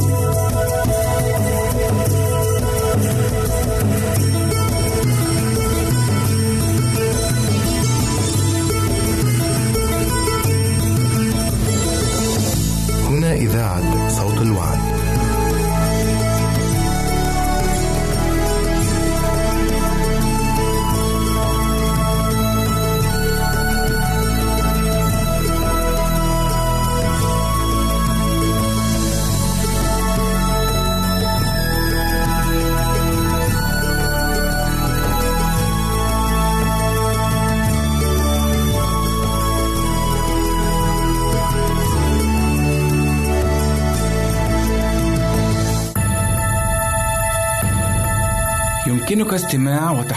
هنا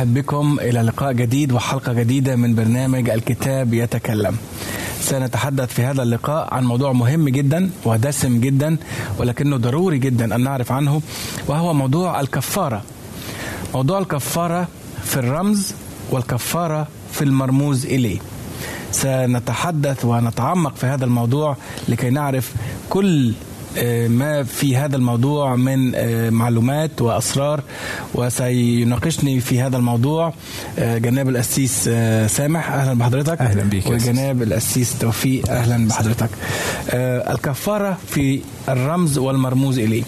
أرحب بكم. إلى لقاء جديد وحلقة جديدة من برنامج الكتاب يتكلم. سنتحدث في هذا اللقاء عن موضوع مهم جدا ودسم جدا ولكنه ضروري جدا أن نعرف عنه وهو موضوع الكفارة. موضوع الكفارة في الرمز والكفارة في المرموز إليه. سنتحدث ونتعمق في هذا الموضوع لكي نعرف كل ما في هذا الموضوع من معلومات وأسرار وسيناقشني في هذا الموضوع جناب القسيس سامح أهلا بحضرتك. أهلا بيك وجناب القسيس توفيق أهلا بحضرتك. الكفارة في الرمز والمرموز إليه.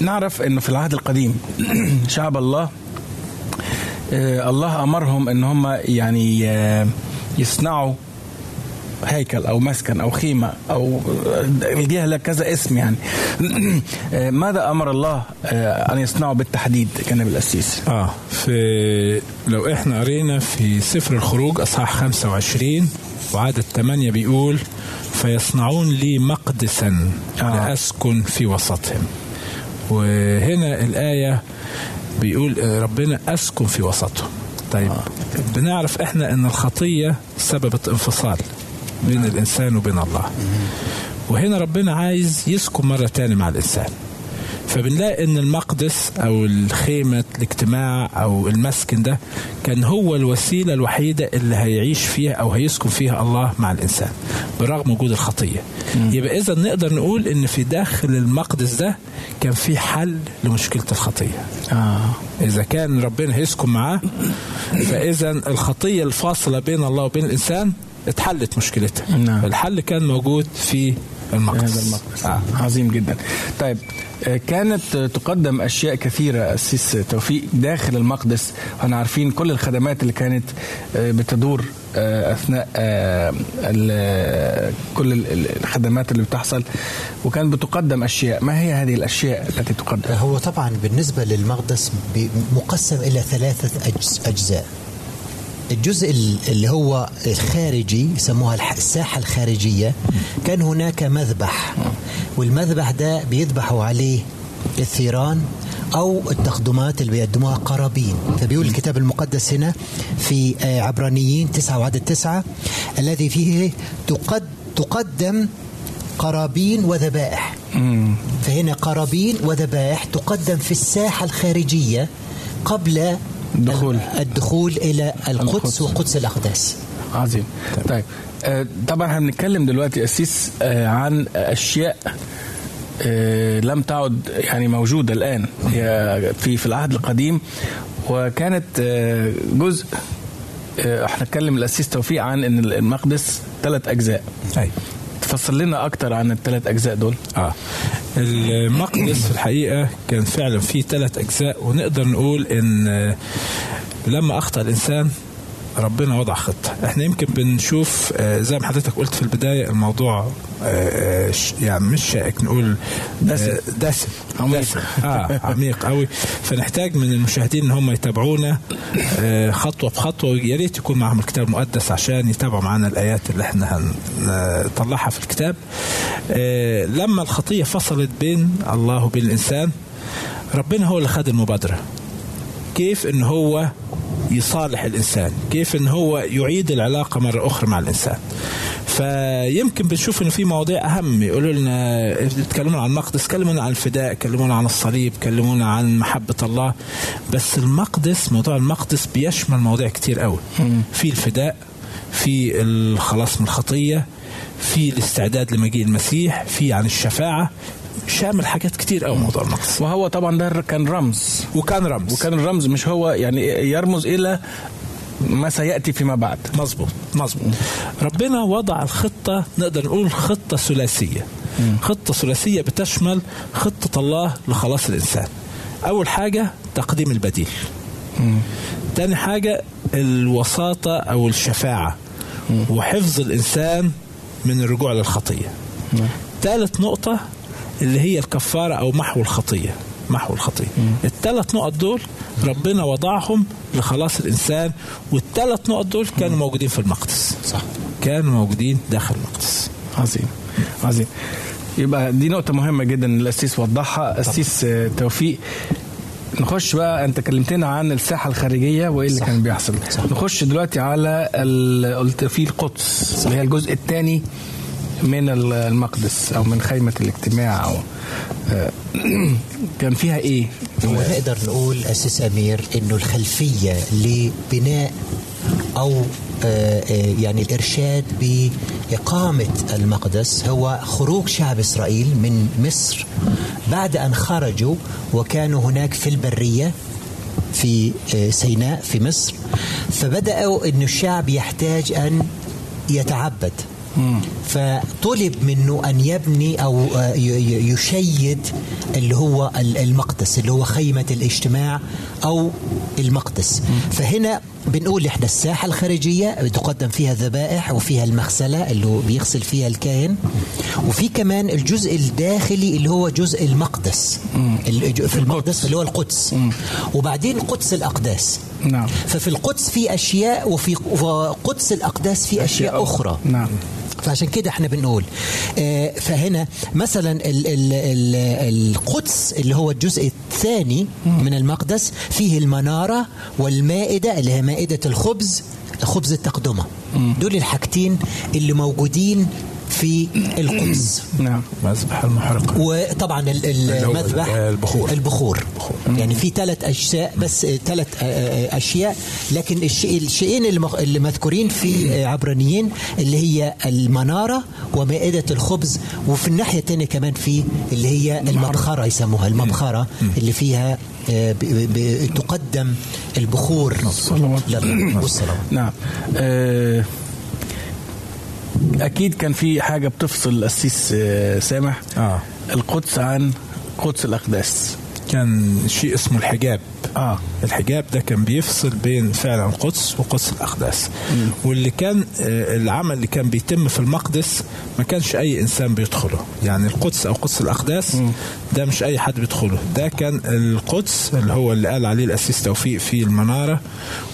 نعرف إنه في العهد القديم شعب الله الله أمرهم إن هم يعني يصنعوا هيكل أو مسكن أو خيمة أو الجهه لها كذا اسم يعني ماذا أمر الله أن يصنعوا بالتحديد جناب القسيس؟ آه في لو إحنا قرينا في سفر الخروج أصحاح 25 وعدد 8 بيقول فيصنعون لي مقدسا آه. لأسكن في وسطهم وهنا الآية بيقول ربنا أسكن في وسطهم طيب آه. بنعرف إحنا إن الخطية سببت انفصال بين الإنسان وبين الله وهنا ربنا عايز يسكن مرة تاني مع الإنسان فبنلاقي إن المقدس أو الخيمة الاجتماع أو المسكن ده كان هو الوسيلة الوحيدة اللي هيعيش فيها أو هيسكن فيها الله مع الإنسان برغم وجود الخطية مم. يبقى إذا نقدر نقول إن في داخل المقدس ده كان في حل لمشكلة الخطية آه. إذا كان ربنا هيسكن معاه فإذا الخطية الفاصلة بين الله وبين الإنسان اتحلت مشكلتها. نعم. الحل كان موجود في المقدس. هذا المقدس. آه. عظيم جدا. طيب كانت تقدم أشياء كثيرة السيس توفيق داخل المقدس. وإحنا عارفين كل الخدمات اللي كانت بتدور أثناء كل الخدمات اللي بتحصل. وكان بتقدم أشياء. ما هي هذه الأشياء التي تقدم؟ هو طبعا بالنسبة للمقدس مقسم إلى ثلاثة أجزاء. الجزء اللي هو الخارجي يسموها الساحة الخارجية كان هناك مذبح. والمذبح ده بيذبحوا عليه الثيران أو التقدمات اللي بيقدموها قرابين. فبيقول الكتاب المقدس هنا في عبرانيين تسعة وعدد تسعة الذي فيه تقد تقدم قرابين وذبائح. فهنا قرابين وذبائح تقدم في الساحة الخارجية قبل الدخول. الدخول إلى القدس وقدس الأقداس. عظيم. طيب. آه طبعا هنتكلم دلوقتي أسيس آه عن أشياء آه لم تعد يعني موجودة الآن. هي في في العهد القديم وكانت جزء إحنا نتكلم الاسيس توفيق عن إن المقدس ثلاث أجزاء. أي. تفصل لنا أكتر عن الثلاث أجزاء دول؟ آه. المقدس في الحقيقة كان فعلا فيه ثلاث أجزاء ونقدر نقول إن لما أخطأ الإنسان ربنا وضع خطة إحنا يمكن بنشوف آه، زي ما حضرتك قلت في البداية الموضوع آه، آه، يعني مش شائك نقول دسم. دسم عميق. دسم. آه عميق قوي فنحتاج من المشاهدين إن هم يتابعونا خطوة بخطوة ويا ريت يكون معهم الكتاب المقدس عشان يتابعوا معنا الآيات اللي إحنا هنطلعها في الكتاب لما الخطية فصلت بين الله وبين الإنسان ربنا هو اللي خد المبادرة كيف إن هو يصالح الإنسان كيف إن هو يعيد العلاقة مرة أخرى مع الإنسان. فيمكن بنشوف إنه في مواضيع أهم يقولوا لنا يتكلمون عن المقدس كلمونا عن الفداء كلمونا عن الصليب كلمونا عن محبة الله. بس المقدس موضوع المقدس بيشمل مواضيع كتير قوي. في الفداء في الخلاص من الخطية في الاستعداد لمجيء المسيح في عن الشفاعة شامل حاجات كتير قوي. موضوع المقدس وهو طبعا ده كان رمز. وكان رمز. وكان الرمز مش هو يعني يرمز إلى ما سيأتي فيما بعد. مظبوط مظبوط. ربنا وضع الخطة نقدر نقول خطة ثلاثية. خطة ثلاثية بتشمل خطة الله لخلاص الإنسان. أول حاجة تقديم البديل. تاني حاجة الوساطة أو الشفاعة. وحفظ الإنسان من الرجوع للخطية. ثالث نقطة اللي هي الكفارة أو محو الخطية. محو الخطية. الثلاث نقط دول ربنا وضعهم لخلاص الإنسان والثلاث نقط دول كانوا موجودين في المقدس. صح. كانوا موجودين داخل المقدس. عظيم. عظيم. يبقى دي نقطة مهمة جدا الأسيس وضحها. أسيس آه، توفيق. نخش بقى أنت كلمتنا عن الساحة الخارجية وإيه اللي صح. كان بيحصل. صح. نخش دلوقتي على قلت في القدس اللي هي الجزء الثاني من ال- المقدس أو من خيمة الاجتماع أو آه، كان فيها إيه؟ ونقدر نقول أساس أمير أنه الخلفية لبناء أو آه، آه، يعني الإرشاد بإقامة المقدس هو خروج شعب إسرائيل من مصر بعد أن خرجوا وكانوا هناك في البرية في سيناء في مصر فبدأوا أن الشعب يحتاج أن يتعبد. فطلب منه أن يبني أو آه، يشيد اللي هو ال- المقدس اللي هو خيمة الاجتماع أو المقدس. فهنا بنقول إحنا الساحة الخارجية تقدم فيها ذبائح وفيها المغسلة اللي بيغسل فيها الكاهن. وفي كمان الجزء الداخلي اللي هو جزء المقدس. في المقدس اللي هو القدس. وبعدين قدس الأقداس. نعم. ففي القدس في أشياء وفي قدس الأقداس في أشياء أخرى. نعم. فعشان كده إحنا بنقول. آه، فهنا مثلا ال ال ال القدس اللي هو الجزء الثاني من المقدس فيه المنارة والمائدة اللي هي مائدة الخبز خبز التقدمة. دول الحاجتين اللي موجودين في القدس. نعم. مذبح المحرقة. وطبعا المذبح البخور. البخور. يعني في ثلاث أجزاء بس ثلاث أشياء. لكن الشيئين اللي مذكورين في عبرانيين اللي هي المنارة ومائدة الخبز وفي الناحية الثانية كمان في اللي هي المبخرة. يسموها المبخرة اللي فيها آه، ب- ب- تقدم البخور. والصلوات نعم. آه، أكيد كان في حاجة بتفصل القسيس آه، سامح آه. القدس عن قدس الأقداس كان شيء اسمه الحجاب. آه. الحجاب ده كان بيفصل بين فعلا القدس وقدس الأقداس. واللي كان آه، العمل اللي كان بيتم في المقدس ما كانش أي إنسان بيدخله. يعني القدس أو قدس الأقداس ده مش أي حد بيدخله. ده كان القدس اللي هو اللي قال عليه الأسيس توفيق في المنارة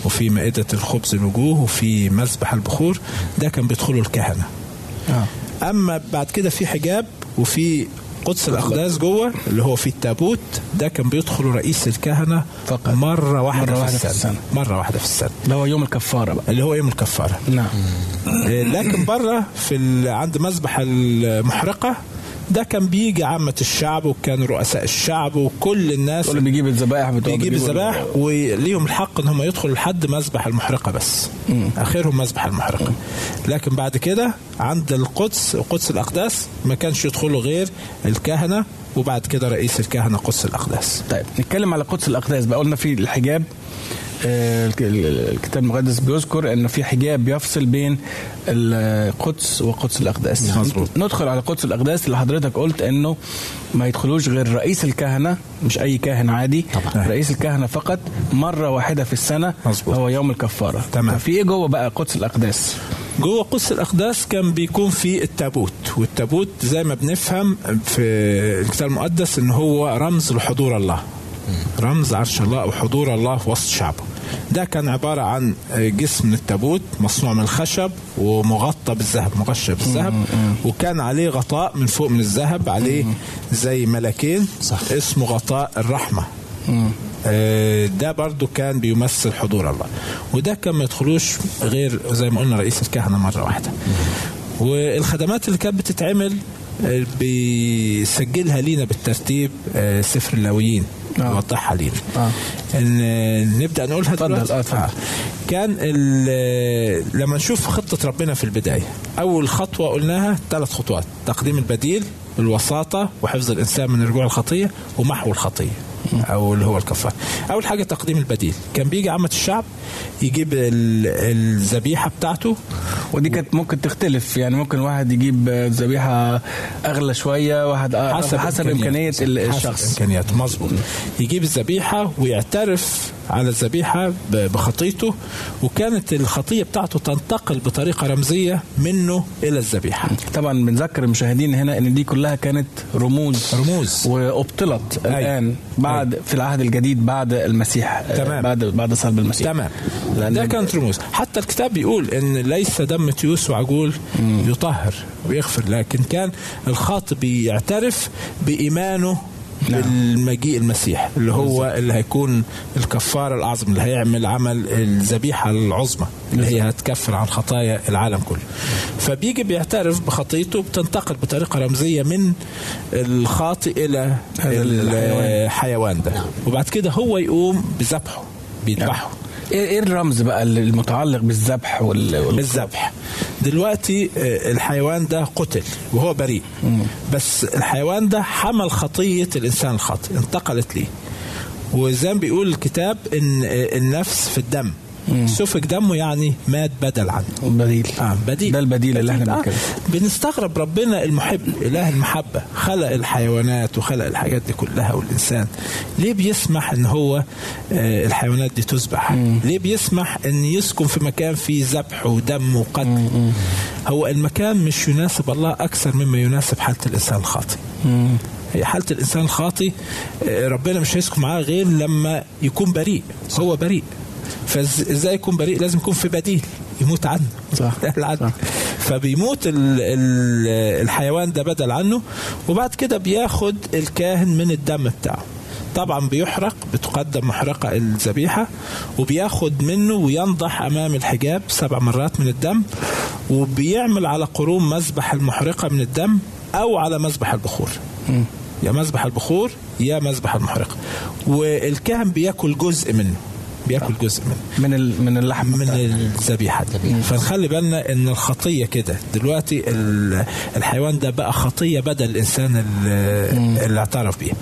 وفي مائدة الخبز الوجوه وفي مذبح البخور. ده كان بيدخله الكهنة. آه. أما بعد كده في حجاب وفي قدس الأقداس جوه اللي هو في التابوت ده كان بيدخل رئيس الكهنة فقط. مرة واحدة, مرة في, واحدة في السنة. السنة. مرة واحدة في السنة اللي هو يوم الكفارة بقى اللي هو يوم الكفارة نعم إيه، لكن بره في عند مذبح المحرقة ده كان بيجي عامة الشعب وكان رؤساء الشعب وكل الناس اللي بيجيب الذبائح بتوع بيجيب الذبائح وليهم الحق إن هم يدخلوا لحد مذبح المحرقة بس. آخرهم مذبح المحرقة. لكن بعد كده عند القدس قدس الأقداس ما كانش يدخلوا غير الكهنة وبعد كده رئيس الكهنة قدس الأقداس. طيب نتكلم على قدس الأقداس بقى. قلنا في الحجاب الكتاب المقدس بيذكر انه في حجاب بيفصل بين القدس وقدس الأقداس مظبوط. ندخل على قدس الأقداس اللي حضرتك قلت إنه ما يدخلوش غير رئيس الكهنة مش أي كاهن عادي طبعا. رئيس الكهنة فقط مرة واحدة في السنة مظبوط. هو يوم الكفارة تمام. في إيه جوه بقى قدس الأقداس جوه قدس الأقداس كان بيكون في التابوت والتابوت زي ما بنفهم في الكتاب المقدس إن هو رمز لحضور الله رمز عرش الله أو حضور الله في وسط شعبه ده كان عبارة عن جسم من التابوت مصنوع من الخشب ومغطى بالذهب مغشى بالذهب. وكان عليه غطاء من فوق من الذهب عليه زي ملكين صح. اسمه غطاء الرحمة. آه، ده برضو كان بيمثل حضور الله. وده كان ما يدخلوش غير زي ما قلنا رئيس الكهنة مرة واحدة. والخدمات اللي كانت بتتعمل آه، بيسجلها لينا بالترتيب آه، سفر اللاويين آه. يوضحها لينا آه. آه، نبدأ نقولها اتفضل، دلوقتي آه،. كان لما نشوف خطة ربنا في البداية أول خطوة قلناها ثلاث خطوات تقديم البديل الوساطة وحفظ الإنسان من رجوع الخطية ومحو الخطية أو اللي هو الكفاره اول حاجة تقديم البديل. كان بيجي عامة الشعب يجيب ال- الذبيحة بتاعته. ودي كانت ممكن تختلف. يعني ممكن واحد يجيب ذبيحة أغلى شوية واحد حسب, حسب إمكانية ال- الشخص. حسب إمكانياته. مظبوط. يجيب الذبيحة ويعترف على الذبيحة ب- بخطيته وكانت الخطية بتاعته تنتقل بطريقة رمزية منه إلى الذبيحة. طبعا بنذكر المشاهدين هنا إن دي كلها كانت رموز. رموز. وأبطلت أيوة. الآن بعد في العهد الجديد بعد المسيح آه، تمام. بعد بعد صلب المسيح. تمام. لأن ده كانت رموز. حتى الكتاب بيقول إن ليس دم تيوس وعجول يطهر ويغفر لكن كان الخاطئ بيعترف بإيمانه نعم. بالمجيء المسيح اللي هو اللي هيكون الكفارة الاعظم اللي هيعمل عمل الذبيحة العظمى اللي هي هتكفر عن خطايا العالم كله. فبيجي بيعترف بخطيته بتنتقل بطريقة رمزية من الخاطئ إلى هذا الحيوان. الحيوان ده. وبعد كده هو يقوم بذبحه بيذبحه. إيه إيه الرمز بقى المتعلق بالذبح وال... بالذبح دلوقتي آه، الحيوان ده قتل وهو بريء. بس الحيوان ده حمل خطية الإنسان الخاطئ انتقلت ليه. وزي ما بيقول الكتاب إن آه، النفس في الدم. سفك دمه يعني مات بدل عنه. بديل. آه بديل. ده البديل اللي إحنا آه بنتكلم. بنستغرب ربنا المحب إله المحبة خلق الحيوانات وخلق الحاجات دي كلها والإنسان. ليه بيسمح إن هو آه الحيوانات دي تذبح؟ ليه بيسمح إن يسكن في مكان فيه ذبح ودم وقتل؟ هو المكان مش يناسب الله أكثر مما يناسب حالة الإنسان الخاطئ. هي حالة الإنسان الخاطئ آه، ربنا مش هيسكن معاه غير لما يكون بريء هو بريء. فازاي يكون بريء؟ لازم يكون في بديل. يموت عنه. صح. صح. فبيموت ال ال الحيوان ده بدل عنه وبعد كده بياخد الكاهن من الدم بتاعه. طبعا بيحرق بتقدم محرقة الذبيحة وبياخد منه وينضح أمام الحجاب سبع مرات من الدم وبيعمل على قرون مذبح المحرقة من الدم أو على مذبح البخور. يا مذبح البخور يا مذبح المحرقة. والكاهن بياكل جزء منه. بياكل جزء من ال... من اللحم من. الذبيحة. فنخلي بالنا إن الخطية كده. دلوقتي ال- الحيوان ده بقى خطية بدل الإنسان اللي, اللي اعترف بيها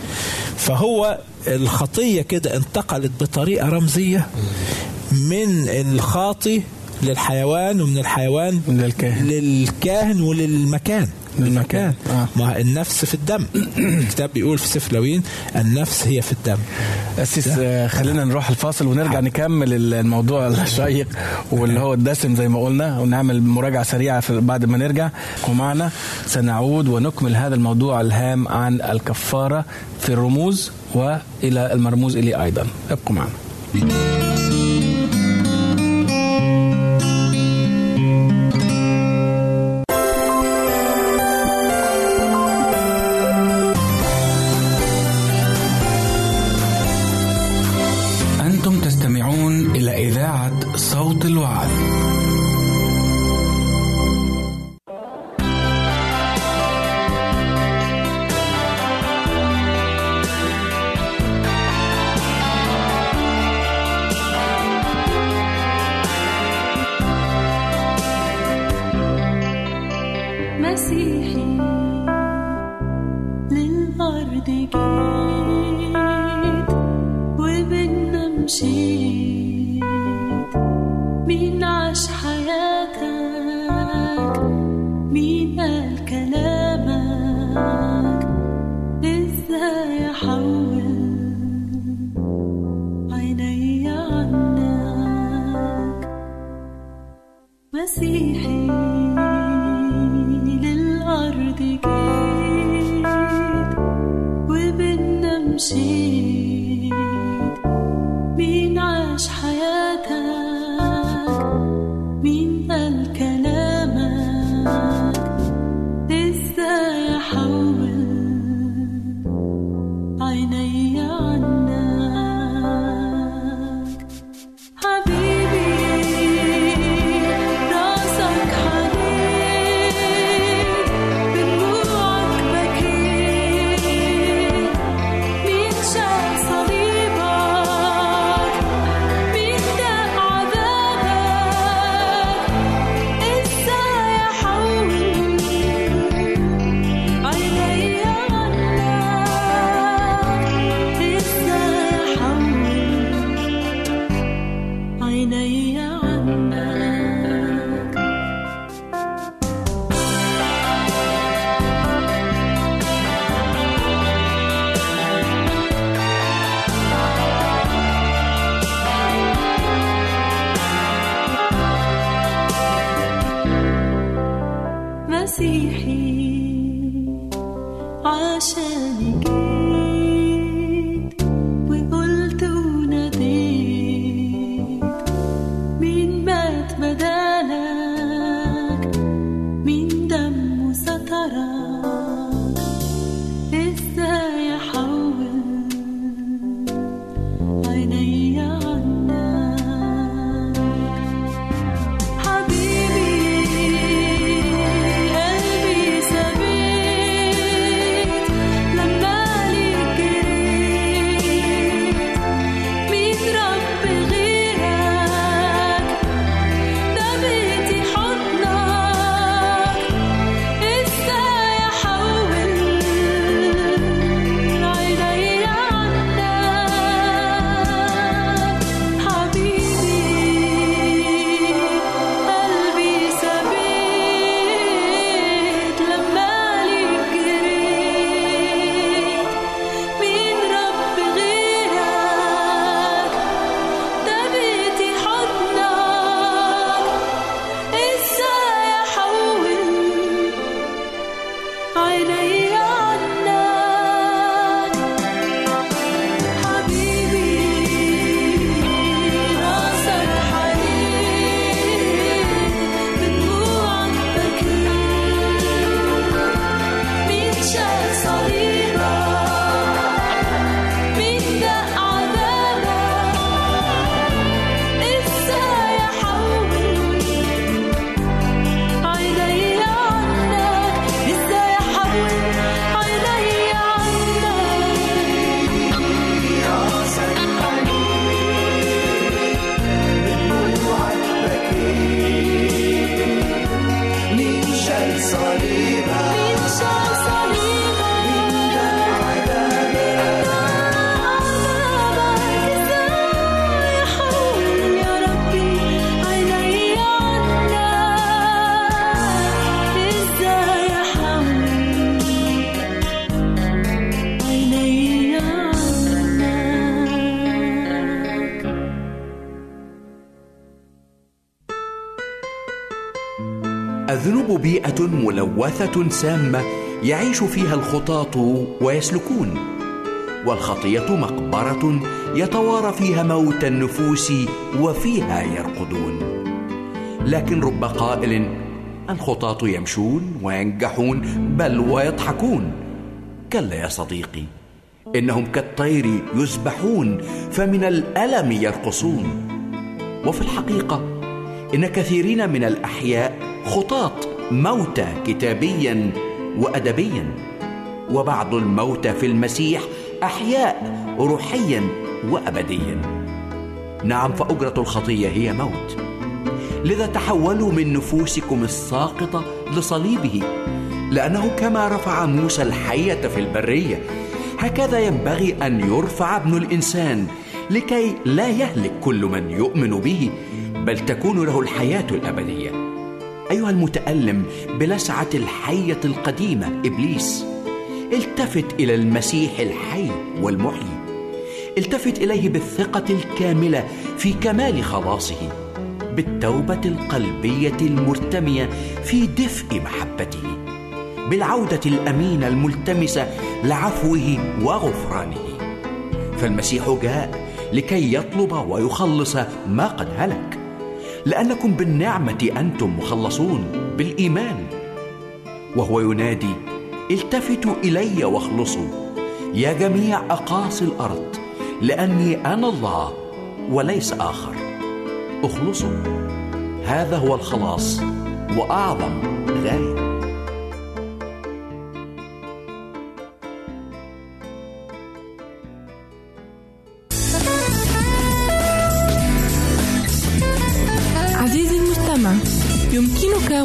فهو الخطية كده انتقلت بطريقة رمزية من الخاطي للحيوان ومن الحيوان للكاهن. للكاهن وللمكان. للمكان. آه. ما النفس في الدم. الكتاب بيقول في سفر لوين النفس هي في الدم. أسيس آه، خلينا نروح الفاصل ونرجع نكمل ال- الموضوع الشيق واللي هو الدسم زي ما قلنا ونعمل مراجعة سريعة في بعد ما نرجع. ومعنا سنعود ونكمل هذا الموضوع الهام عن الكفارة في الرموز وإلى المرموز إليه أيضا. ابقوا معنا. الذنوب بيئة ملوثة سامة يعيش فيها الخطاة ويسلكون والخطية مقبرة يتوارى فيها موت النفوس وفيها يرقدون. لكن رب قائل الخطاة يمشون وينجحون بل ويضحكون. كلا يا صديقي إنهم كالطير يسبحون فمن الألم يرقصون. وفي الحقيقة إن كثيرين من الأحياء خطاة موتى كتابيا وأدبيا. وبعض الموتى في المسيح أحياء روحيا وأبديا. نعم فأجرة الخطية هي موت. لذا تحولوا من نفوسكم الساقطة لصليبه لأنه كما رفع موسى الحية في البرية هكذا ينبغي أن يرفع ابن الإنسان لكي لا يهلك كل من يؤمن به بل تكون له الحياة الأبدية. أيها المتألم بلسعة الحية القديمة إبليس. التفت إلى المسيح الحي والمحيي. التفت إليه بالثقة الكاملة في كمال خلاصه بالتوبة القلبية المرتمية في دفء محبته بالعودة الأمينة الملتمسة لعفوه وغفرانه. فالمسيح جاء لكي يطلب ويخلص ما قد هلك. لأنكم بالنعمة أنتم مخلصون بالإيمان. وهو ينادي التفتوا إلي واخلصوا. يا جميع أقاصي الأرض لأني أنا الله وليس آخر. اخلصوا. هذا هو الخلاص وأعظم غاية.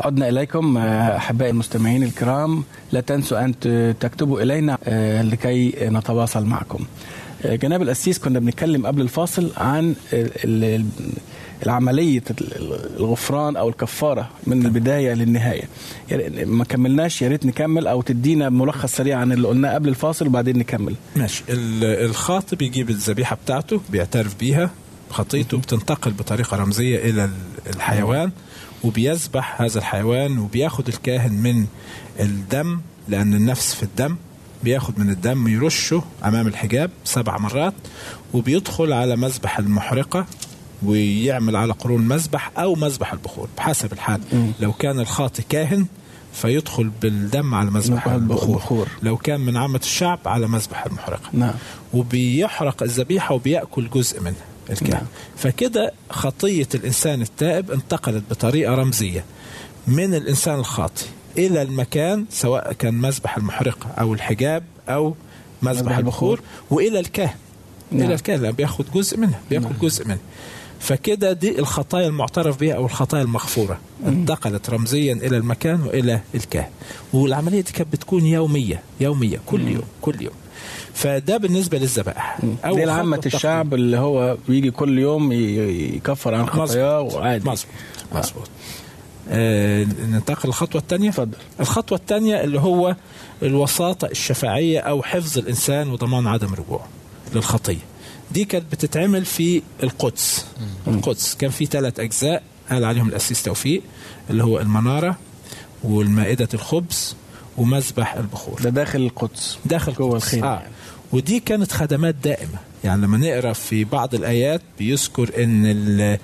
عدنا إليكم آه، أحبائي المستمعين الكرام لا تنسوا أن تكتبوا إلينا آه، لكي نتواصل معكم. آه، جناب الأسيس كنا بنتكلم قبل الفاصل عن العملية ال- الغفران أو الكفارة من البداية للنهاية. يعني ما كملناش يا ريت نكمل أو تدينا ملخص سريع عن اللي قلناه قبل الفاصل وبعدين نكمل. ماشي. ال- الخاطب بيجيب الذبيحة بتاعته بيعترف بيها خطيته بتنتقل بطريقة رمزية إلى ال- الحيوان وبيذبح هذا الحيوان وبياخد الكاهن من الدم لأن النفس في الدم بياخد من الدم يرشه أمام الحجاب سبع مرات وبيدخل على مذبح المحرقة. ويعمل على قرون مذبح أو مذبح البخور بحسب الحال لو كان الخاطي كاهن فيدخل بالدم على مذبح البخور. البخور لو كان من عامة الشعب على مذبح المحرقة نعم. وبيحرق الذبيحة وبيأكل جزء منها الكاهن نعم. فكده خطية الإنسان التائب انتقلت بطريقة رمزية من الإنسان الخاطي إلى المكان سواء كان مذبح المحرقة أو الحجاب أو مذبح البخور. البخور وإلى الكاهن نعم. إلى الكاهن بياخد جزء منها بياخد نعم. جزء منها فكده دي الخطايا المعترف بها أو الخطايا المغفورة. انتقلت رمزيا إلى المكان وإلى الكاهن والعملية دي كانت بتكون يومية يومية كل يوم كل يوم. فده بالنسبة للذبائح أول دي. الشعب اللي هو بيجي كل يوم يكفر عن خطاياه وعادي. مظبوط. مظبوط. آه ننتقل للخطوة الثانية. اتفضل. الخطوة الثانية اللي هو الوساطة الشفاعية أو حفظ الإنسان وضمان عدم رجوعه للخطية. دي كانت بتتعمل في القدس القدس كان في ثلاث أجزاء قال عليهم الأسيس توفيق اللي هو المنارة والمائدة الخبز ومذبح البخور ده داخل القدس داخل جوه القدس. الخيمة آه. يعني. ودي كانت خدمات دائمة يعني لما نقرأ في بعض الآيات بيذكر إن ال-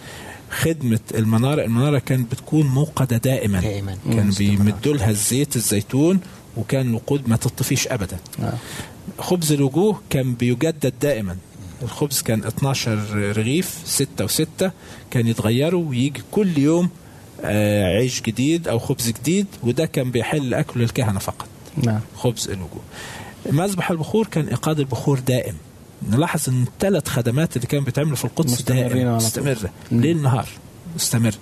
خدمة المنارة المنارة كانت بتكون موقدة دائما دائماً. كان. بيمدوا لها الزيت الزيتون وكان الوقود ما تطفيش أبدا آه. خبز الوجوه كان بيجدد دائما الخبز كان 12 رغيف ستة وستة كان يتغيروا ويجي كل يوم آه، عيش جديد أو خبز جديد وده كان بيحل أكل الكهنة فقط. نعم. خبز الوجوه مذبح البخور؟ كان إيقاد البخور دائم. نلاحظ إن الثلاث خدمات اللي كانوا بيتعملوا في القدس دائم. مستمره مم. ليل نهار مستمر.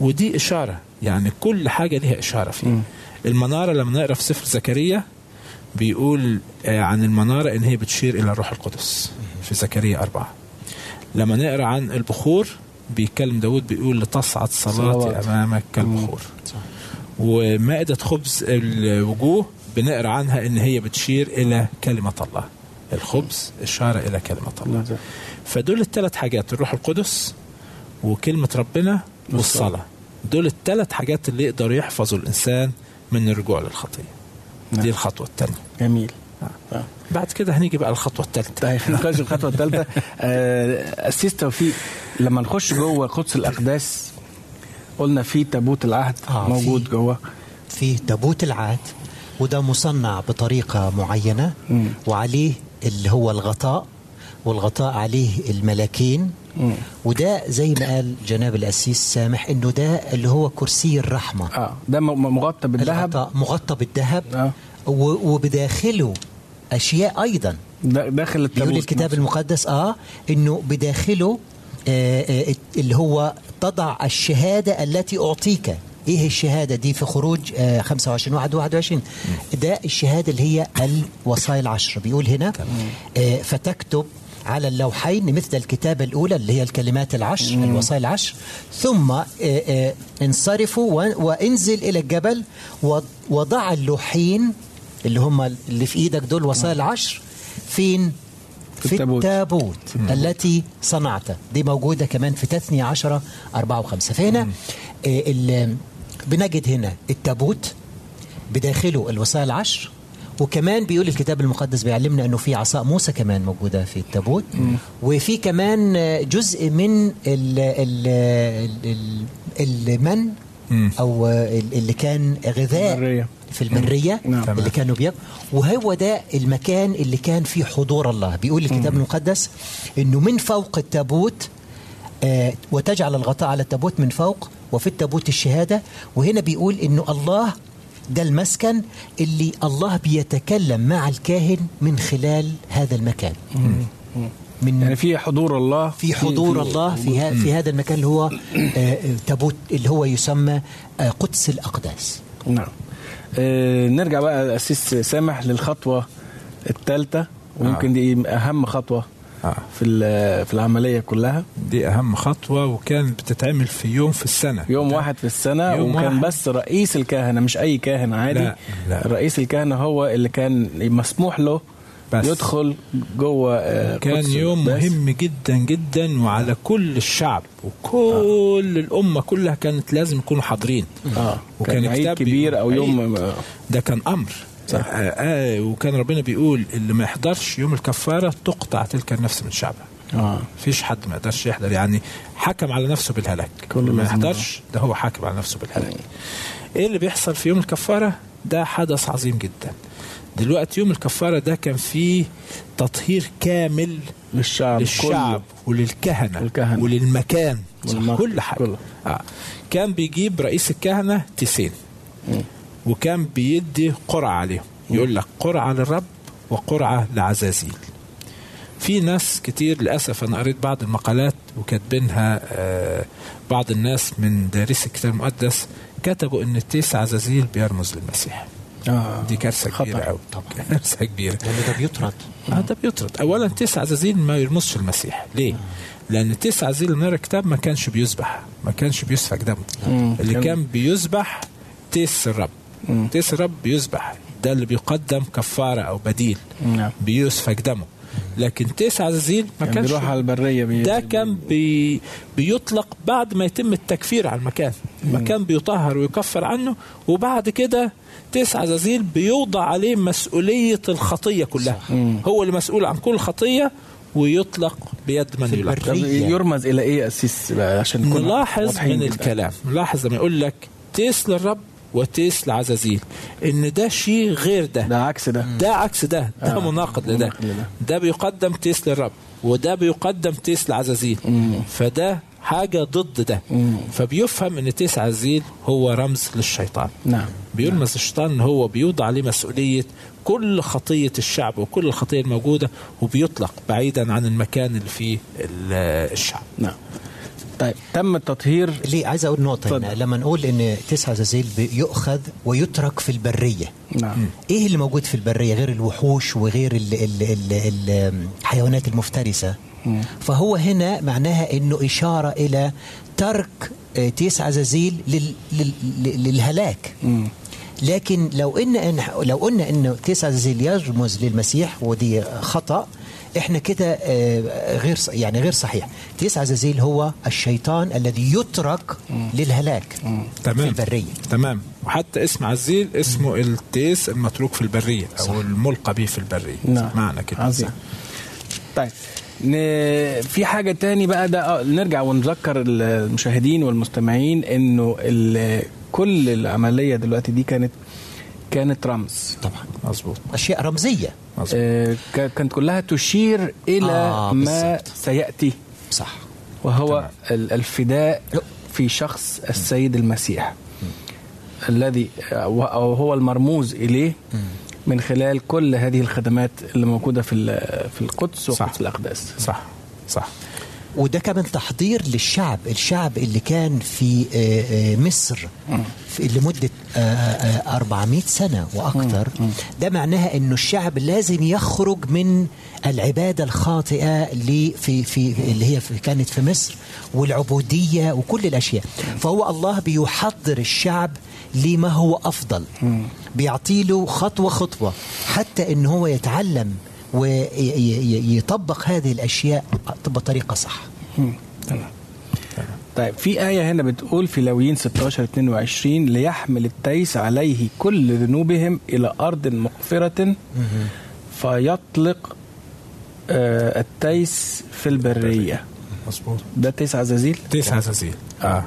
ودي إشارة يعني كل حاجة ليها إشارة فيه مم. المنارة لما نقرا في سفر زكريا بيقول آه، عن المنارة إن هي بتشير إلى الروح القدس. في زكريا أربعة. لما نقرأ عن البخور بيتكلم داود بيقول لتصعد صلاتي. أمامك كالبخور. ومائدة خبز الوجوه بنقرأ عنها إن هي بتشير إلى كلمة الله. الخبز اشارة إلى كلمة الله. نعم. فدول الثلاث حاجات الروح القدس وكلمة ربنا والصلاة. دول الثلاث حاجات اللي يقدروا يحفظوا الإنسان من الرجوع للخطية. نعم. دي الخطوة الثانية جميل. بعد كده هنيجي بقى الخطوة الثالثة. طيب نخش الخطوة الثالثة. آه، اسيس توفيق لما نخش جوه قدس الأقداس قلنا في تابوت العهد آه، موجود في. جوه. في تابوت العهد وده مصنع بطريقة معينة وعليه اللي هو الغطاء والغطاء عليه الملاكين. وده زي ما قال جناب الأسيس سامح إنه ده اللي هو كرسي الرحمة. آه ده مغطى بالذهب. مغطى بالذهب. آه. و- وبداخله أشياء أيضا. دا- داخل التابوت بيقول الكتاب نفسه. المقدس آه إنه بداخله آه آه اللي هو تضع الشهادة التي أعطيك. إيه الشهادة دي في خروج آه 25 1 21 ده الشهادة اللي هي الوصايا العشر. بيقول هنا آه فتكتب على اللوحين مثل الكتابة الأولى اللي هي الكلمات العشر الوصايا العشر ثم آه، آه، انصرفوا وانزل إلى الجبل وضع اللوحين اللي هم اللي في إيدك دول وصايا العشر فين؟ في في التابوت. التابوت التي صنعته دي موجودة كمان في تثنية عشرة أربعة وخمسة. فهنا آه، بنجد هنا التابوت بداخله الوصايا العشر وكمان بيقول الكتاب المقدس بيعلمنا إنه في عصا موسى كمان موجودة في التابوت وفي كمان جزء من ال ال ال ال المن أو اللي كان غذاء. في البريه نعم. اللي كانوا بياكلوا وهو ده المكان اللي كان فيه حضور الله. بيقول الكتاب المقدس إنه من فوق التابوت آه وتجعل الغطاء على التابوت من فوق وفي التابوت الشهادة. وهنا بيقول إنه الله ده المسكن اللي الله بيتكلم مع الكاهن من خلال هذا المكان. من يعني في حضور الله في حضور الله في, ها في هذا المكان اللي هو آه، تابوت اللي هو يسمى آه، قدس الأقداس. نعم. نرجع بقى أسيس سامح للخطوة الثالثة ويمكن دي أهم خطوة آه. في في العملية كلها دي أهم خطوة وكانت بتتعمل في يوم في السنة يوم واحد في السنة يوم وكان واحد. بس رئيس الكهنة مش أي كاهن عادي لا، لا. رئيس الكهنة هو اللي كان مسموح له بس. يدخل جوه آه، كان يوم. مهم جدا جدا وعلى كل الشعب وكل الأمة كلها كانت لازم يكونوا حاضرين. آه. وكان كان عيد كبير أو. يوم آه، ده كان أمر. صح. آه آه وكان ربنا بيقول اللي ما يحضرش يوم الكفارة تقطع تلك النفس من شعبها. آه. فيش حد ما يقدرش يحضر. يعني حكم على نفسه بالهلاك. اللي ما يحضرش ده هو حاكم على نفسه بالهلاك. إيه اللي بيحصل في يوم الكفارة؟ ده حدث عظيم جدا. دلوقتي يوم الكفارة ده كان فيه تطهير كامل للشعب للشعب وللكهنة والكهنة. وللمكان. كل حاجة كله. آه. كان بيجيب رئيس الكهنة تيسين وكان بيدي قرعة عليهم يقول لك قرعة للرب وقرعة لعزازيل في ناس كتير للأسف أنا قريت بعض المقالات وكاتبينها آه بعض الناس من دارسي الكتاب المقدس كتبوا إن التيس عزازيل بيرمز للمسيح آه. دي كارثة. كبيرة قوي كارثة كبيرة. لأنه ده بيطرد. آه ده بيطرد. اولا تيس عزازيل ما يرمزش المسيح. ليه؟ لأن تيس عزازيل من الكتاب ما كانش بيذبح ما كانش بيسفك دمه. مم. اللي كان- كان بيذبح تيس الرب. تيس الرب بيذبح ده اللي بيقدم كفارة أو بديل. نعم. بيسفك دمه. لكن تيس عزازيل ما كان كانش بيروح على البرية بي... ده كان بي بيطلق بعد ما يتم التكفير على المكان. المكان بيطهر ويكفر عنه وبعد كده تسع عزازيل بيوضع عليه مسؤولية الخطية كلها. هو اللي مسؤول عن كل خطية ويطلق بيد من يلقى يرمز إلى إيه أسيس؟ عشان نلاحظ من. الكلام. نلاحظ لما يقول لك تيس للرب وتيس لعزازيل إن ده شيء غير ده. ده عكس ده. ده عكس ده. ده آه، مناقض لده. ده بيقدم تيس للرب وده بيقدم تيس لعزازيل فده حاجة ضد ده. فبيفهم إن تيس عزازيل هو رمز للشيطان. نعم. بيرمز الشيطان ان هو بيوضع عليه مسؤولية كل خطية الشعب وكل الخطية الموجودة وبيطلق بعيدا عن المكان اللي فيه ال- الشعب. نعم. طيب تم التطهير. ليه؟ عايز أقول نقطة هنا. لما نقول إن تيس عزازيل يؤخذ ويترك في البرية. نعم. إيه اللي موجود في البرية غير الوحوش وغير ال ال ال ال الحيوانات المفترسة؟ فهو هنا معناها إنه إشارة إلى ترك آه، لل لل لل- للهلاك. لكن لو إن لو قلنا إنه تيس عزازيل يرمز للمسيح ودي خطأ إحنا كده آه، غير ص- يعني غير صحيح. تيس عزازيل هو الشيطان الذي يترك للهلاك في تمام. البرية. تمام. وحتى اسم عزيل اسمه التيس المتروك في البرية أو الملقى به في البرية. نعم. معنى كده. عظيم طيب. في حاجة تاني بقى ده آه، نرجع ونذكر المشاهدين والمستمعين إنه. كل العملية دلوقتي دي كانت كانت رمز. طبعا مظبوط. أشياء رمزية. آه، ك- كانت كلها تشير إلى آه، ما بالظبط. سيأتي. صح. وهو ال- الفداء في شخص السيد المسيح. الذي أو هو المرموز إليه من خلال كل هذه الخدمات اللي موجودة في ال- في القدس. وقدس الاقداس صح. صح. وده كمان تحضير للشعب الشعب اللي كان في آه، آه، مصر في لمدة آه، آه، 400 سنة وأكثر. ده معناها أنه الشعب لازم يخرج من العبادة الخاطئة اللي في في اللي هي في كانت في مصر والعبودية وكل الأشياء. فهو الله بيحضر الشعب لما هو أفضل. بيعطيله خطوة خطوة حتى أنه هو يتعلم ويطبق هذه الأشياء بطريقة صح. طيب في آية هنا بتقول في لاويين 16 22 ليحمل التيس عليه كل ذنوبهم إلى أرض مغفرة فيطلق آه، التيس في البرية. مظبوط. ده تيس عزازيل؟ تيس عزازيل. آه.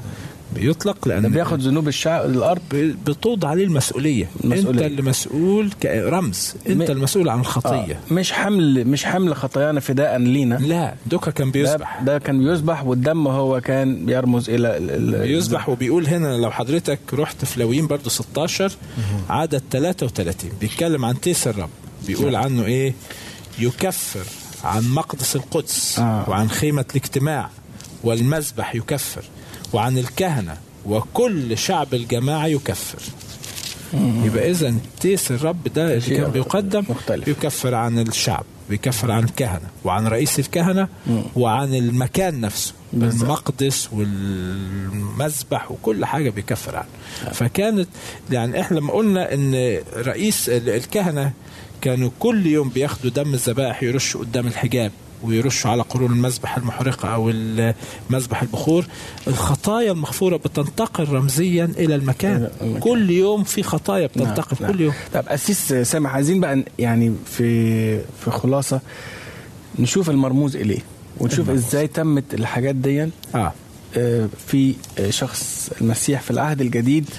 بيطلق ده لأن بياخد ذنوب الشعب الأرض. ب- بتوضع عليه المسؤولية. المسؤولية. أنت اللي مسؤول كرمز أنت م- المسؤول عن آه، الخطيه مش حمل مش حمل خطايانا فداء لينا. لا دوكا كان ده, بيذبح. ده كان بيذبح والدم هو كان بيرمز إلى ال- المسيح وبيقول هنا لو حضرتك رحت في لاويين برضو 16 عدد 33 بيتكلم عن تيس الرب. بيقول عنه إيه؟ يكفر عن مقدس القدس آه. وعن خيمة الاجتماع والمذبح يكفر. وعن الكهنة وكل شعب الجماعة يكفر. يبقى إذا تيس الرب ده اللي كان بيقدم مختلف. يكفر عن الشعب بيكفر عن الكهنة وعن رئيس الكهنة وعن المكان نفسه بالظبط. المقدس والمذبح وكل حاجة بيكفر عنه. فكانت يعني إحنا لما قلنا إن رئيس ال- الكهنة كانوا كل يوم بياخدوا دم الذبائح يرشوا قدام الحجاب. ويرشوا على قرون المذبح المحرقة أو مذبح البخور. الخطايا المغفورة بتنتقل رمزيا إلى المكان. المكان. كل يوم في خطايا بتنتقل نعم. كل يوم. طب أسيس سامح عايزين بقى يعني في في خلاصة نشوف المرموز إليه ونشوف المرموز. إزاي تمت الحاجات دي آه. آه، في شخص المسيح في العهد الجديد.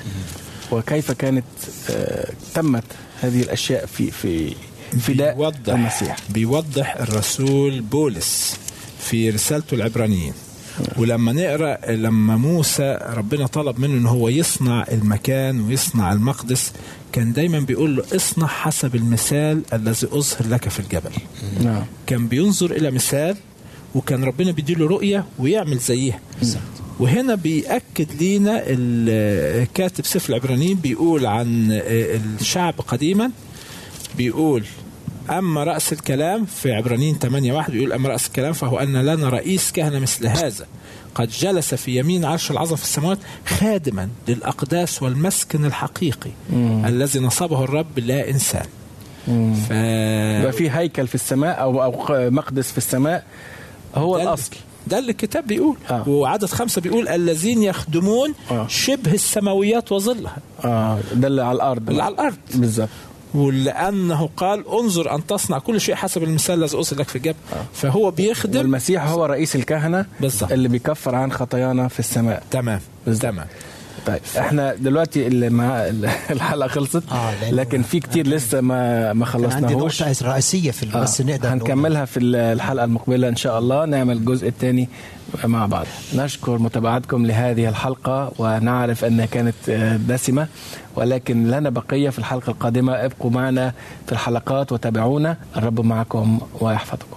وكيف كانت آه، تمت هذه الأشياء في في فداء بيوضح المسيح. بيوضح الرسول بولس في رسالته العبرانيين ولما نقرأ لما موسى ربنا طلب منه إن هو يصنع المكان ويصنع المقدس كان دايما بيقول له اصنع حسب المثال الذي أظهر لك في الجبل. نعم. كان بينظر إلى مثال وكان ربنا بيديله رؤية ويعمل زيها وهنا بيأكد لينا الكاتب سفر العبرانيين بيقول عن الشعب قديما بيقول أما رأس الكلام في عبرانيين 8 واحد بيقول أما رأس الكلام فهو أن لنا رئيس كهنة مثل هذا. قد جلس في يمين عرش العظمة في السماوات خادما للأقداس والمسكن الحقيقي مم. الذي نصبه الرب لا إنسان. مم. ف... يبقى في هيكل في السماء أو أو مقدس في السماء هو ده الأصل. ده اللي الكتاب بيقول. آه. وعدد خمسة بيقول الذين يخدمون آه. شبه السماويات وظلها. آه. ده اللي على الأرض. اللي على الأرض. بالظبط. ولأنه قال انظر أن تصنع كل شيء حسب المثال الذي أرسل لك في الجبل. فهو بيخدم والمسيح هو رئيس الكهنة بالظبط. اللي بيكفر عن خطايانا في السماء. تمام. بالظبط. تمام. طيب. إحنا دلوقتي اللي مع الحلقة خلصت. آه، لكن في كتير لسه ما ما كان عندي خلصناهوش. نقطة رئيسية في آه، بس نقدر. هنكملها في الحلقة المقبلة إن شاء الله. نعمل الجزء الثاني مع بعض. نشكر متابعتكم لهذه الحلقة ونعرف انها كانت آه، دسمة ولكن لنا بقية في الحلقة القادمة. ابقوا معنا في الحلقات وتابعونا. الرب معكم ويحفظكم.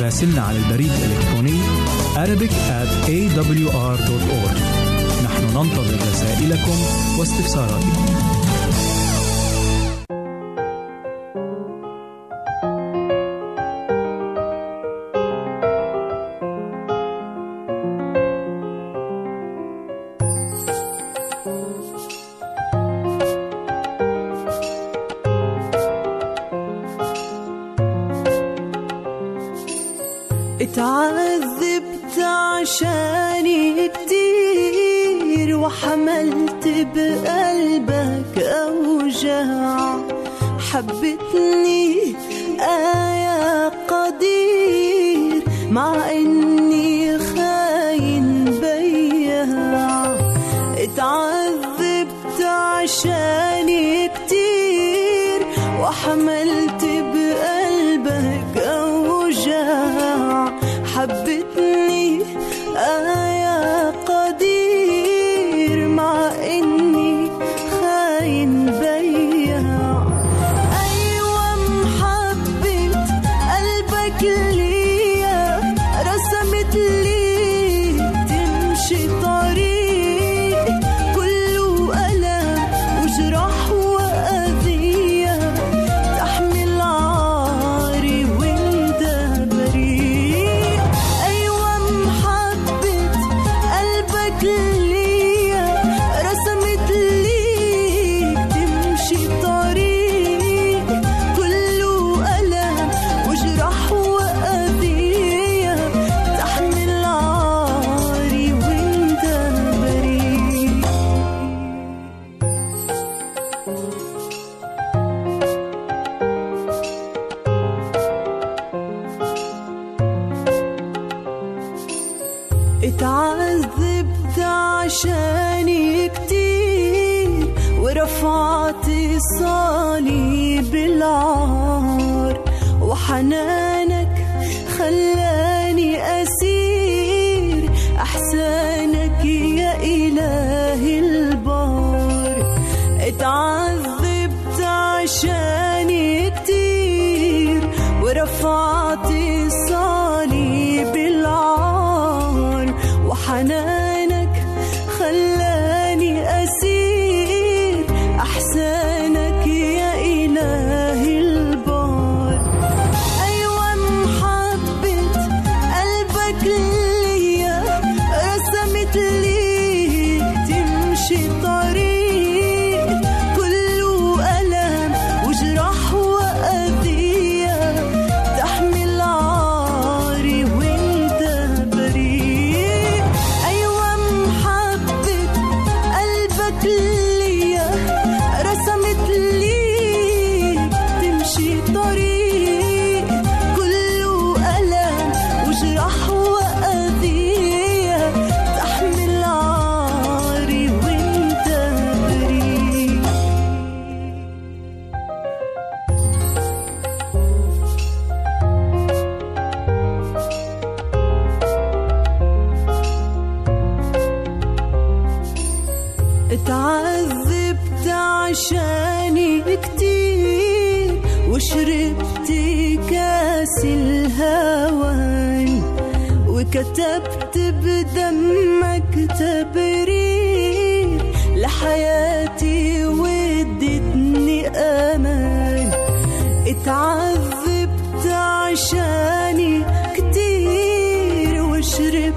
راسلنا على البريد الإلكتروني Arabic at awr.org نحن ننتظر رسائلكم واستفساراتكم. حبتني. حنانك خلاني أسير. أحسانك يا إله البار. اتعامل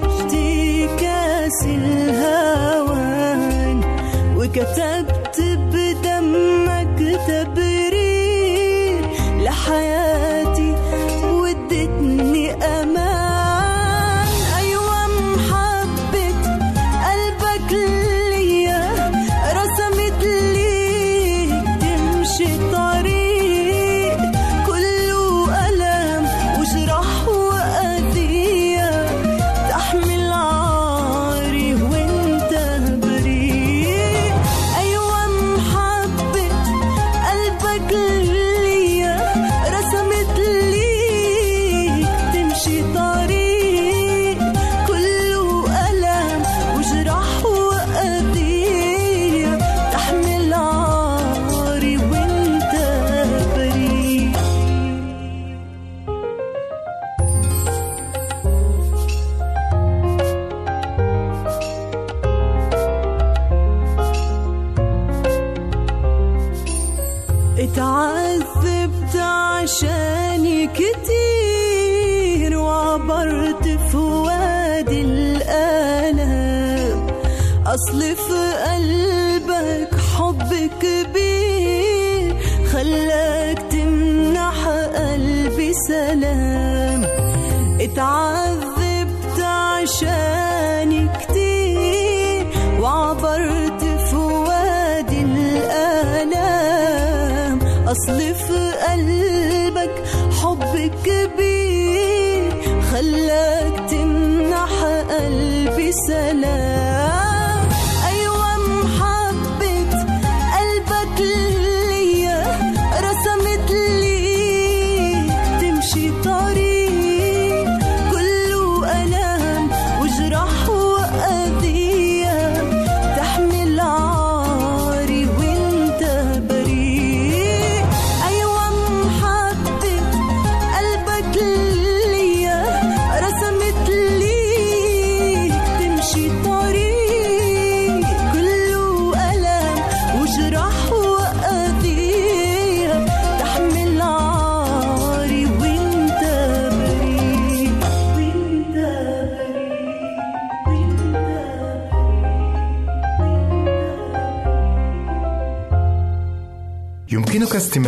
افتكاس الهوان وكتبت بي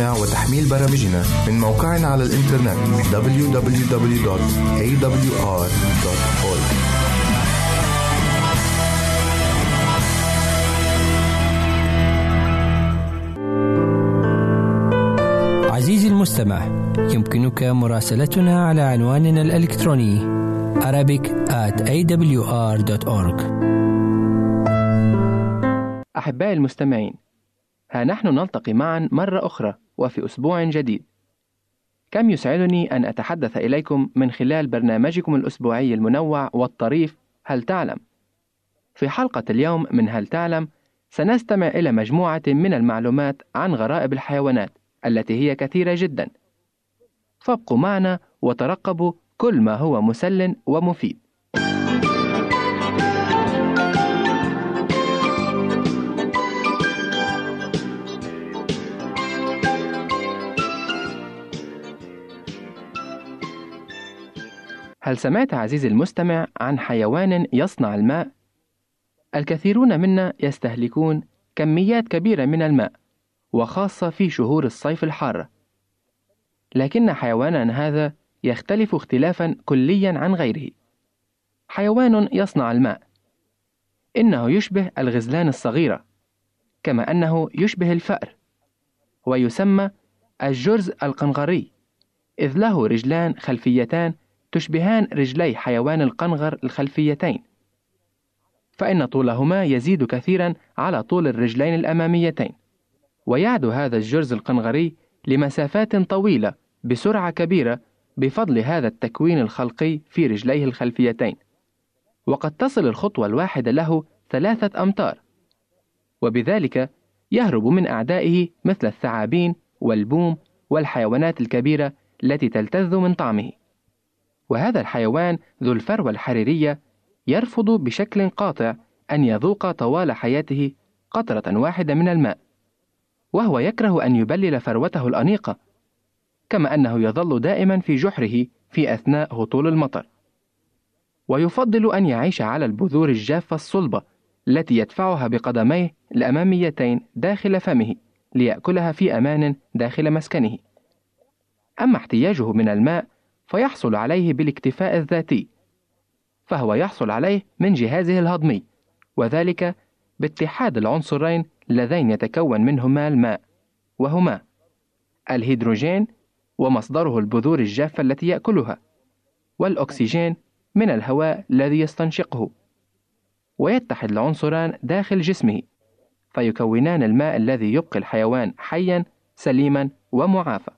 استماع وتحميل برامجنا من موقعنا على الإنترنت www.awr.org عزيزي المستمع يمكنك مراسلتنا على عنواننا الإلكتروني Arabic at awr.org أحبائي المستمعين ها نحن نلتقي معا مرة أخرى. وفي أسبوع جديد. كم يسعدني أن أتحدث إليكم من خلال برنامجكم الأسبوعي المنوع والطريف هل تعلم؟ في حلقة اليوم من هل تعلم سنستمع إلى مجموعة من المعلومات عن غرائب الحيوانات التي هي كثيرة جدا. فابقوا معنا وترقبوا كل ما هو مسل ومفيد. هل سمعت عزيزي المستمع عن حيوان يصنع الماء؟ الكثيرون منا يستهلكون كميات كبيرة من الماء وخاصة في شهور الصيف الحارة لكن حيواننا هذا يختلف اختلافا كليا عن غيره. حيوان يصنع الماء. إنه يشبه الغزلان الصغيرة كما أنه يشبه الفأر ويسمى الجرز القنغري إذ له رجلان خلفيتان تشبهان رجلي حيوان القنغر الخلفيتين. فإن طولهما يزيد كثيرا على طول الرجلين الأماميتين. ويعدو هذا الجرز القنغري لمسافات طويلة بسرعة كبيرة بفضل هذا التكوين الخلقي في رجليه الخلفيتين. وقد تصل الخطوة الواحدة له ثلاثة أمتار. وبذلك يهرب من أعدائه مثل الثعابين والبوم والحيوانات الكبيرة التي تلتذ من طعمه. وهذا الحيوان ذو الفروة الحريرية يرفض بشكل قاطع أن يذوق طوال حياته قطرة واحدة من الماء وهو يكره أن يبلل فروته الأنيقة كما أنه يظل دائما في جحره في أثناء هطول المطر. ويفضل أن يعيش على البذور الجافة الصلبة التي يدفعها بقدميه الأماميتين داخل فمه ليأكلها في أمان داخل مسكنه. أما احتياجه من الماء فيحصل عليه بالاكتفاء الذاتي فهو يحصل عليه من جهازه الهضمي وذلك باتحاد العنصرين اللذين يتكون منهما الماء وهما الهيدروجين ومصدره البذور الجافة التي يأكلها والأكسجين من الهواء الذي يستنشقه ويتحد العنصران داخل جسمه فيكونان الماء الذي يبقي الحيوان حيا سليما ومعافى.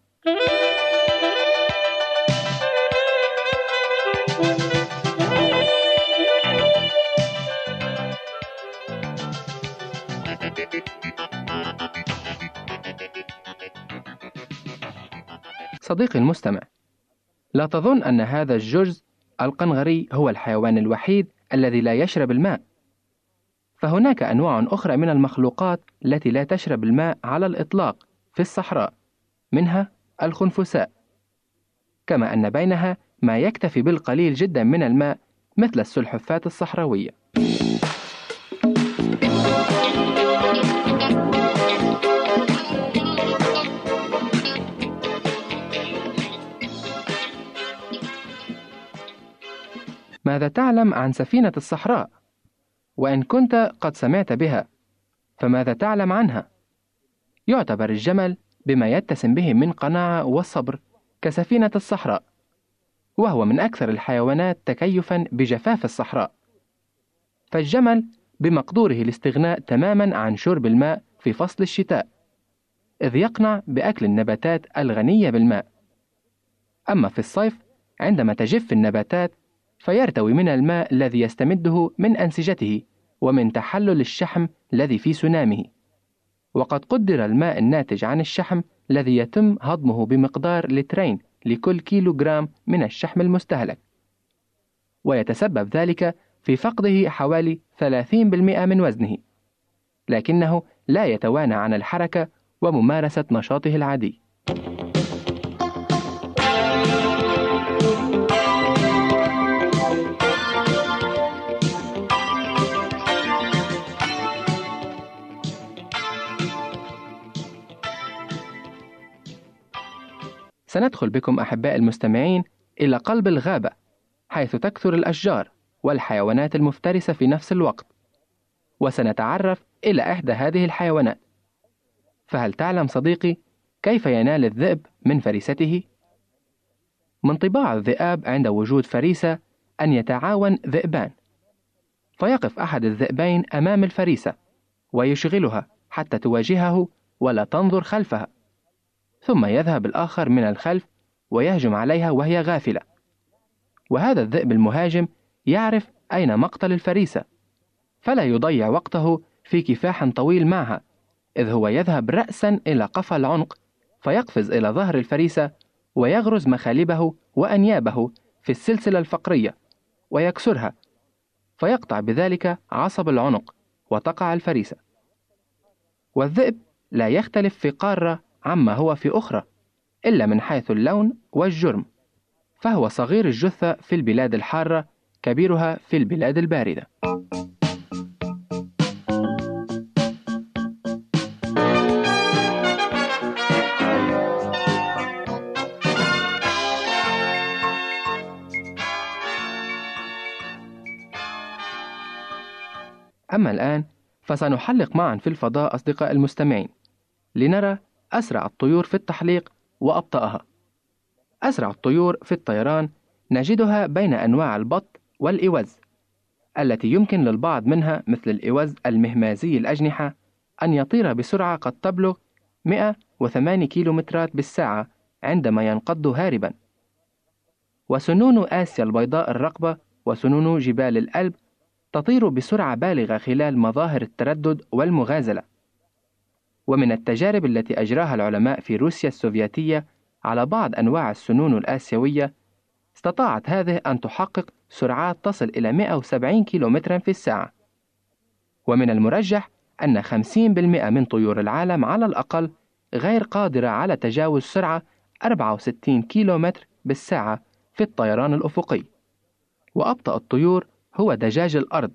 صديقي المستمع. لا تظن أن هذا الجرز القنغري هو الحيوان الوحيد الذي لا يشرب الماء. فهناك أنواع أخرى من المخلوقات التي لا تشرب الماء على الإطلاق في الصحراء منها الخنفساء. كما أن بينها ما يكتفي بالقليل جدا من الماء مثل السلحفاة الصحراوية. ماذا تعلم عن سفينة الصحراء؟ وإن كنت قد سمعت بها، فماذا تعلم عنها؟ يعتبر الجمل بما يتسم به من قناعة والصبر كسفينة الصحراء، وهو من أكثر الحيوانات تكيفًا بجفاف الصحراء. فالجمل بمقدوره الاستغناء تمامًا عن شرب الماء في فصل الشتاء، إذ يقنع بأكل النباتات الغنية بالماء. أما في الصيف عندما تجف النباتات فيرتوي من الماء الذي يستمده من أنسجته ومن تحلل الشحم الذي في سنامه. وقد قدر الماء الناتج عن الشحم الذي يتم هضمه بمقدار لترين لكل كيلو جرام من الشحم المستهلك. ويتسبب ذلك في فقده حوالي 30% من وزنه. لكنه لا يتوانى عن الحركة وممارسة نشاطه العادي. سندخل بكم أحباء المستمعين إلى قلب الغابة حيث تكثر الأشجار والحيوانات المفترسة في نفس الوقت وسنتعرف إلى إحدى هذه الحيوانات فهل تعلم صديقي كيف ينال الذئب من فريسته؟ من طباع الذئاب عند وجود فريسة أن يتعاون ذئبان فيقف أحد الذئبين أمام الفريسة ويشغلها حتى تواجهه ولا تنظر خلفها ثم يذهب الآخر من الخلف ويهجم عليها وهي غافلة. وهذا الذئب المهاجم يعرف أين مقتل الفريسة فلا يضيع وقته في كفاح طويل معها إذ هو يذهب رأسا إلى قفا العنق فيقفز إلى ظهر الفريسة ويغرز مخالبه وأنيابه في السلسلة الفقرية ويكسرها فيقطع بذلك عصب العنق وتقع الفريسة. والذئب لا يختلف في قارة عما هو في أخرى إلا من حيث اللون والجرم فهو صغير الجثة في البلاد الحارة كبيرها في البلاد الباردة. أما الآن فسنحلق معا في الفضاء أصدقاء المستمعين لنرى أسرع الطيور في التحليق وأبطأها. أسرع الطيور في الطيران نجدها بين أنواع البط والإوز، التي يمكن للبعض منها مثل الإوز المهمازي الأجنحة أن يطير بسرعة قد تبلغ 108 كيلومترات بالساعة عندما ينقض هاربا. وسنون آسيا البيضاء الرقبة وسنون جبال الألب تطير بسرعة بالغة خلال مظاهر التردد والمغازلة. ومن التجارب التي أجراها العلماء في روسيا السوفيتية على بعض أنواع السنون الآسيوية استطاعت هذه أن تحقق سرعات تصل إلى 170 كيلومترا في الساعة. ومن المرجح أن 50% من طيور العالم على الأقل غير قادرة على تجاوز سرعة 64 كيلومتر بالساعة في الطيران الأفقي. وأبطأ الطيور هو دجاج الأرض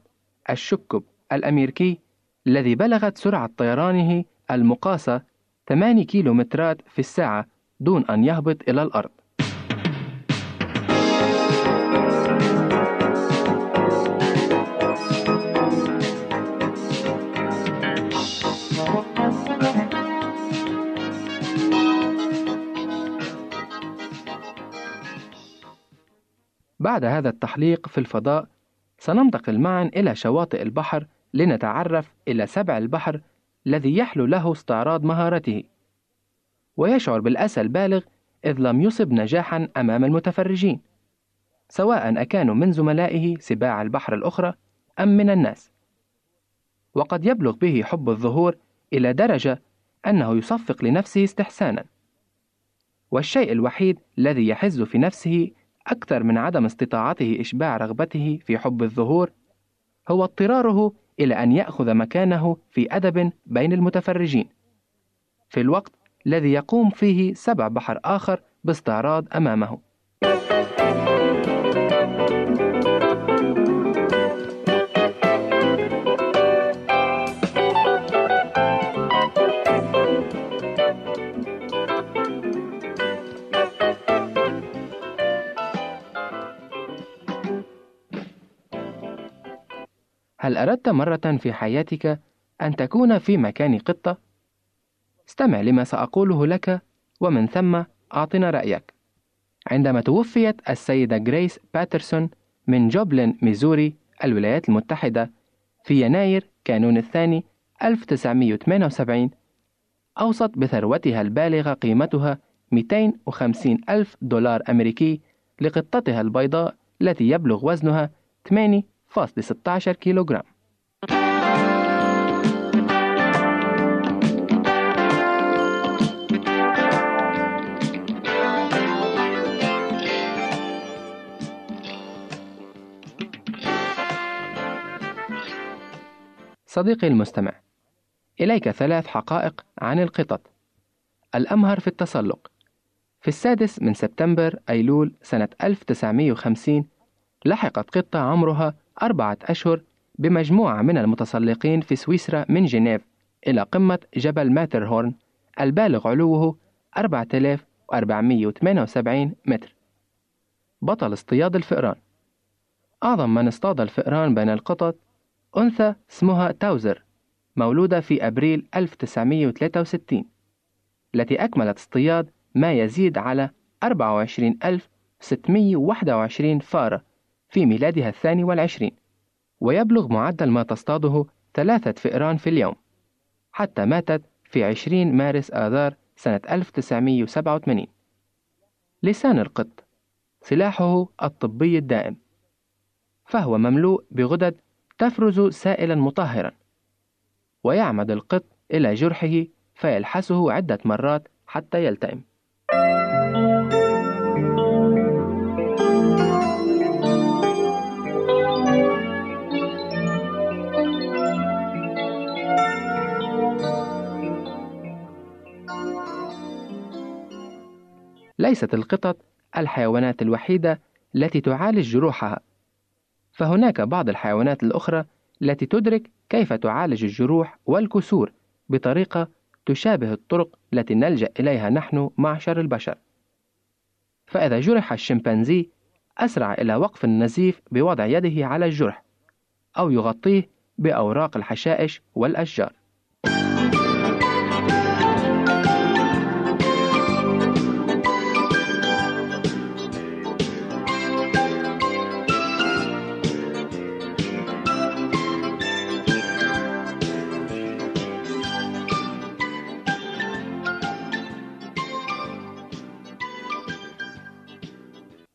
الشكب الأمريكي الذي بلغت سرعة طيرانه المقاسة 8 كيلومترات في الساعة دون أن يهبط إلى الأرض. بعد هذا التحليق في الفضاء سننتقل معا إلى شواطئ البحر لنتعرف إلى سبع البحر الذي يحلو له استعراض مهارته. ويشعر بالأسى البالغ إذ لم يصب نجاحا أمام المتفرجين سواء أكانوا من زملائه سباع البحر الأخرى أم من الناس. وقد يبلغ به حب الظهور إلى درجة أنه يصفق لنفسه استحسانا. والشيء الوحيد الذي يحز في نفسه أكثر من عدم استطاعته إشباع رغبته في حب الظهور هو اضطراره إلى أن يأخذ مكانه في أدب بين المتفرجين. في الوقت الذي يقوم فيه سبع بحر آخر باستعراض أمامه. هل أردت مرة في حياتك أن تكون في مكان قطة؟ استمع لما سأقوله لك ومن ثم أعطنا رأيك. عندما توفيت السيدة جريس باترسون من جوبلين ميزوري الولايات المتحدة في يناير كانون الثاني 1978 أوصت بثروتها البالغة قيمتها 250 ألف دولار أمريكي لقطتها البيضاء التي يبلغ وزنها 8.16 كيلوغرام. صديقي المستمع إليك ثلاث حقائق عن القطط. الأمهر في التسلق. في السادس من سبتمبر أيلول سنة 1950 لحقت قطة عمرها أربعة أشهر بمجموعة من المتسلقين في سويسرا من جنيف إلى قمة جبل ماترهورن البالغ علوه 4478 متر. بطل اصطياد الفئران. أعظم من اصطاد الفئران بين القطط أنثى اسمها تاوزر مولودة في أبريل 1963 التي أكملت اصطياد ما يزيد على 24621 فارة. في ميلادها الثاني والعشرين ويبلغ معدل ما تصطاده ثلاثة فئران في اليوم حتى ماتت في 20 مارس آذار سنة 1987 لسان القط سلاحه الطبي الدائم فهو مملوء بغدد تفرز سائلا مطهرا ويعمد القط إلى جرحه فيلحسه عدة مرات حتى يلتئم. ليست القطط الحيوانات الوحيدة التي تعالج جروحها فهناك بعض الحيوانات الأخرى التي تدرك كيف تعالج الجروح والكسور بطريقة تشابه الطرق التي نلجأ إليها نحن معشر البشر. فإذا جرح الشمبانزي أسرع إلى وقف النزيف بوضع يده على الجرح، أو يغطيه بأوراق الحشائش والأشجار.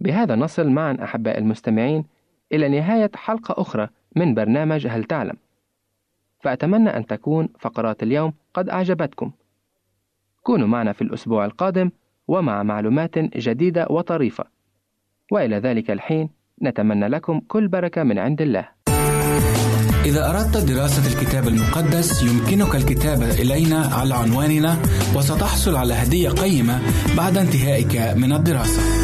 بهذا نصل معا أحباء المستمعين إلى نهاية حلقة أخرى من برنامج هل تعلم. فأتمنى أن تكون فقرات اليوم قد أعجبتكم. كونوا معنا في الأسبوع القادم ومع معلومات جديدة وطريفة. وإلى ذلك الحين نتمنى لكم كل بركة من عند الله. إذا أردت دراسة الكتاب المقدس يمكنك الكتابة إلينا على عنواننا وستحصل على هدية قيمة بعد انتهائك من الدراسة.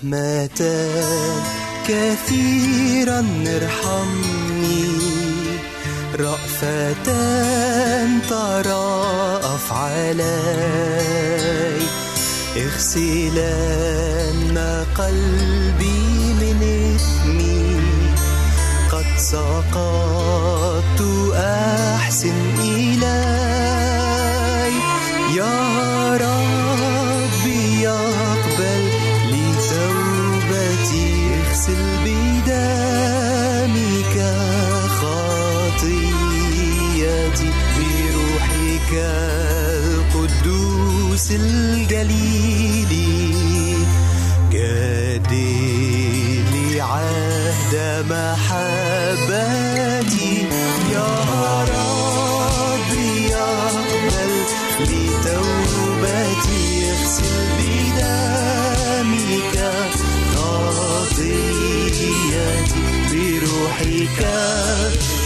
رحمة كثيرا ارحمني. رأفة تراءف علي اغسلن قلبي من إثمي. قد سقطت أحسن إلي بروحك القدوس الجليل جدد لي عهد محبتي. يا رب يقبل لي توبتي اغسل بدمك خطيتي بروحك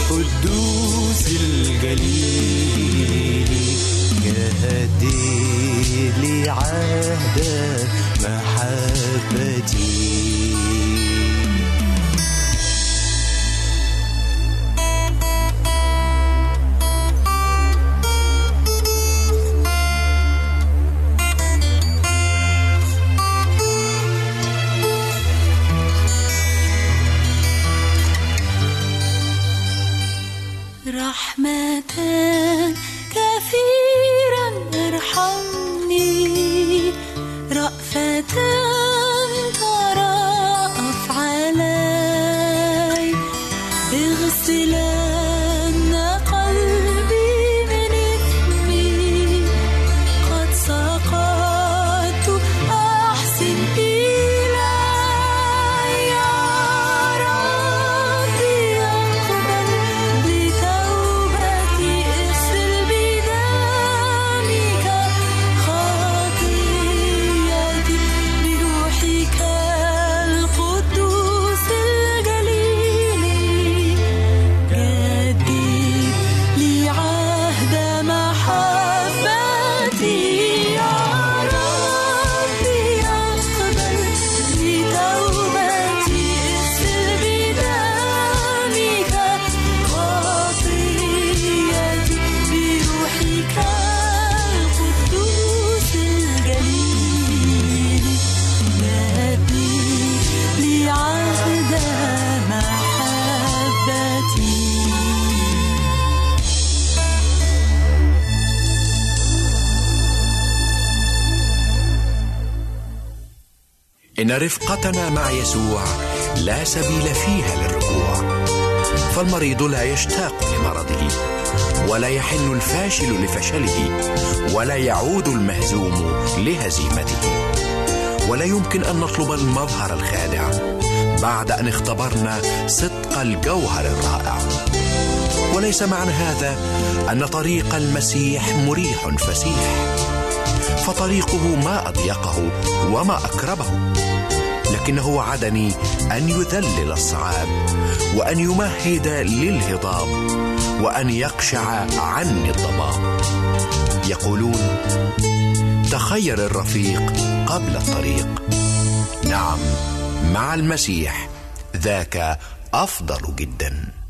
قدوس الجليل. جهد لي عهد محبتي. رفقتنا مع يسوع لا سبيل فيها للرجوع. فالمريض لا يشتاق لمرضه ولا يحن الفاشل لفشله ولا يعود المهزوم لهزيمته. ولا يمكن أن نطلب المظهر الخادع بعد أن اختبرنا صدق الجوهر الرائع. وليس معنى هذا أن طريق المسيح مريح فسيح فطريقه ما أضيقه وما أكرمه. لكنه وعدني أن يذلل الصعاب وأن يمهد للهضاب وأن يقشع عني الضباب. يقولون تخير الرفيق قبل الطريق. نعم مع المسيح ذاك أفضل جدا.